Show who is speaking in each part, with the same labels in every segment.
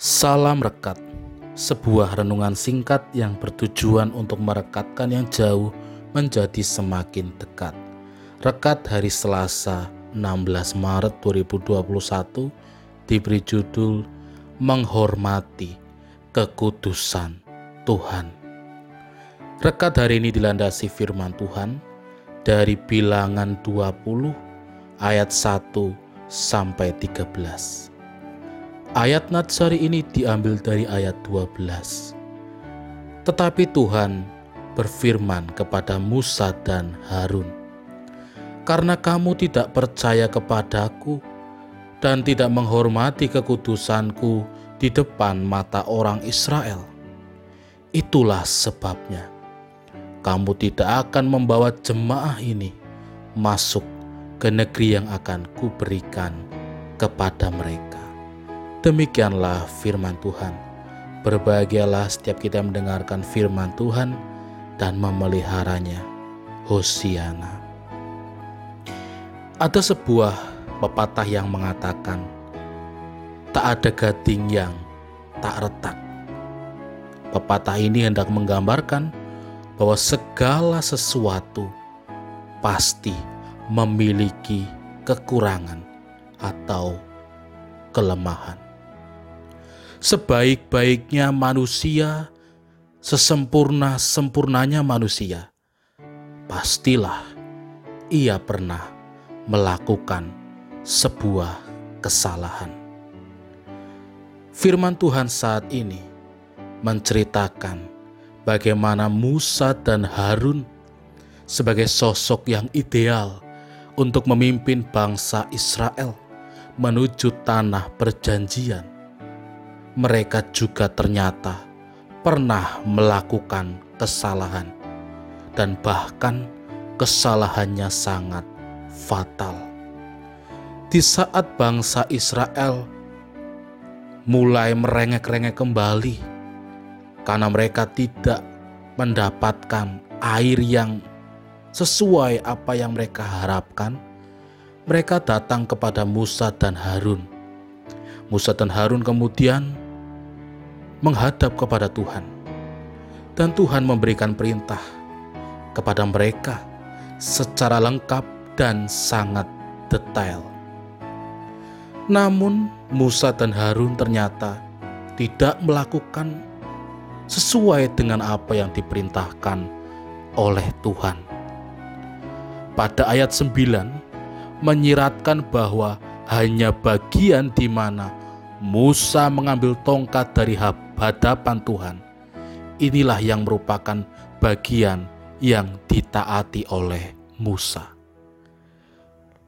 Speaker 1: Salam Rekat, sebuah renungan singkat yang bertujuan untuk merekatkan yang jauh menjadi semakin dekat. Rekat hari Selasa 16 Maret 2021 diberi judul Menghormati Kekudusan Tuhan. Rekat hari ini dilandasi firman Tuhan dari bilangan 20 ayat 1 sampai 13. Ayat Natsari ini diambil dari ayat 12. Tetapi Tuhan berfirman kepada Musa dan Harun, "Karena kamu tidak percaya kepadaku dan tidak menghormati kekudusanku di depan mata orang Israel, itulah sebabnya kamu tidak akan membawa jemaah ini masuk ke negeri yang akan kuberikan kepada mereka." Demikianlah firman Tuhan. Berbahagialah setiap kita mendengarkan firman Tuhan dan memeliharanya. Hosiana. Ada sebuah pepatah yang mengatakan, tak ada gading yang tak retak. Pepatah ini hendak menggambarkan bahwa segala sesuatu pasti memiliki kekurangan atau kelemahan sebaik-baiknya manusia, sesempurna-sempurnanya manusia, pastilah ia pernah melakukan sebuah kesalahan. Firman Tuhan saat ini menceritakan bagaimana Musa dan Harun sebagai sosok yang ideal untuk memimpin bangsa Israel menuju tanah perjanjian mereka juga ternyata pernah melakukan kesalahan, dan bahkan kesalahannya sangat fatal. Di saat bangsa Israel mulai merengek-rengek kembali karena mereka tidak mendapatkan air yang sesuai apa yang mereka harapkan, mereka datang kepada Musa dan Harun. Musa dan Harun kemudian menghadap kepada Tuhan, dan Tuhan memberikan perintah kepada mereka secara lengkap dan sangat detail. Namun, Musa dan Harun ternyata tidak melakukan sesuai dengan apa yang diperintahkan oleh Tuhan. Pada ayat 9 menyiratkan bahwa hanya bagian di mana Musa mengambil tongkat dari hadapan Tuhan. Inilah yang merupakan bagian yang ditaati oleh Musa.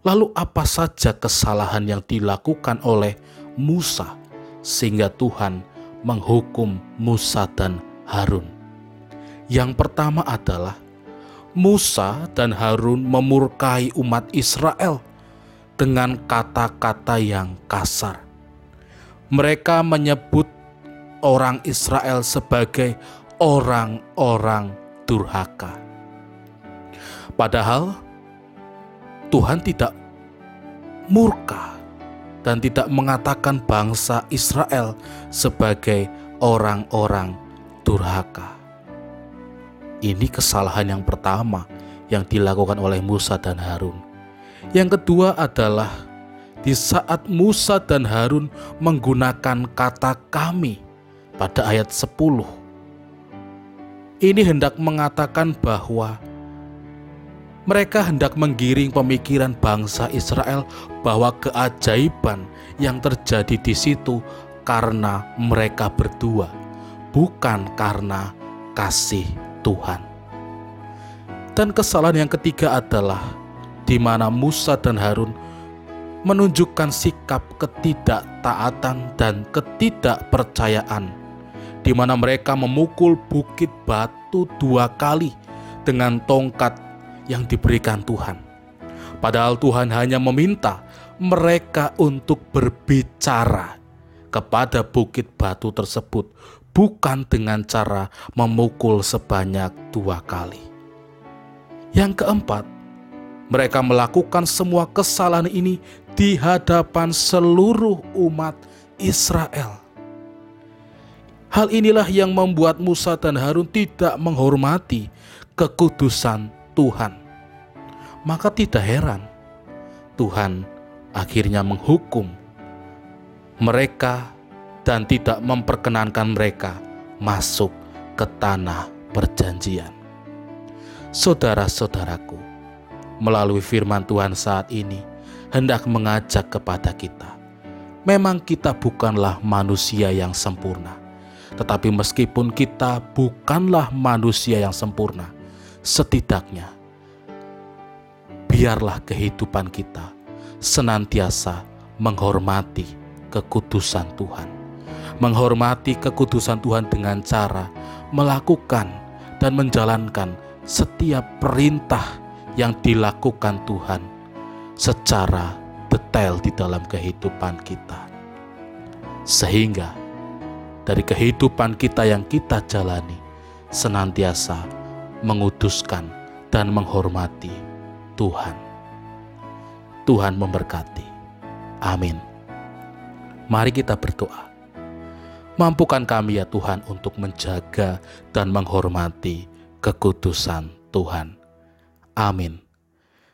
Speaker 1: Lalu, apa saja kesalahan yang dilakukan oleh Musa sehingga Tuhan menghukum Musa dan Harun? Yang pertama adalah Musa dan Harun memurkai umat Israel dengan kata-kata yang kasar mereka menyebut orang Israel sebagai orang-orang durhaka. Padahal Tuhan tidak murka dan tidak mengatakan bangsa Israel sebagai orang-orang durhaka. Ini kesalahan yang pertama yang dilakukan oleh Musa dan Harun. Yang kedua adalah di saat Musa dan Harun menggunakan kata kami pada ayat 10. Ini hendak mengatakan bahwa mereka hendak menggiring pemikiran bangsa Israel bahwa keajaiban yang terjadi di situ karena mereka berdua, bukan karena kasih Tuhan. Dan kesalahan yang ketiga adalah di mana Musa dan Harun menunjukkan sikap ketidaktaatan dan ketidakpercayaan, di mana mereka memukul bukit batu dua kali dengan tongkat yang diberikan Tuhan. Padahal Tuhan hanya meminta mereka untuk berbicara kepada bukit batu tersebut, bukan dengan cara memukul sebanyak dua kali. Yang keempat, mereka melakukan semua kesalahan ini di hadapan seluruh umat Israel. Hal inilah yang membuat Musa dan Harun tidak menghormati kekudusan Tuhan. Maka tidak heran Tuhan akhirnya menghukum mereka dan tidak memperkenankan mereka masuk ke tanah perjanjian. Saudara-saudaraku, melalui firman Tuhan saat ini hendak mengajak kepada kita. Memang kita bukanlah manusia yang sempurna tetapi meskipun kita bukanlah manusia yang sempurna, setidaknya biarlah kehidupan kita senantiasa menghormati kekudusan Tuhan. Menghormati kekudusan Tuhan dengan cara melakukan dan menjalankan setiap perintah yang dilakukan Tuhan secara detail di dalam kehidupan kita. Sehingga dari kehidupan kita yang kita jalani senantiasa menguduskan dan menghormati Tuhan. Tuhan memberkati. Amin. Mari kita berdoa. Mampukan kami ya Tuhan untuk menjaga dan menghormati kekudusan Tuhan. Amin.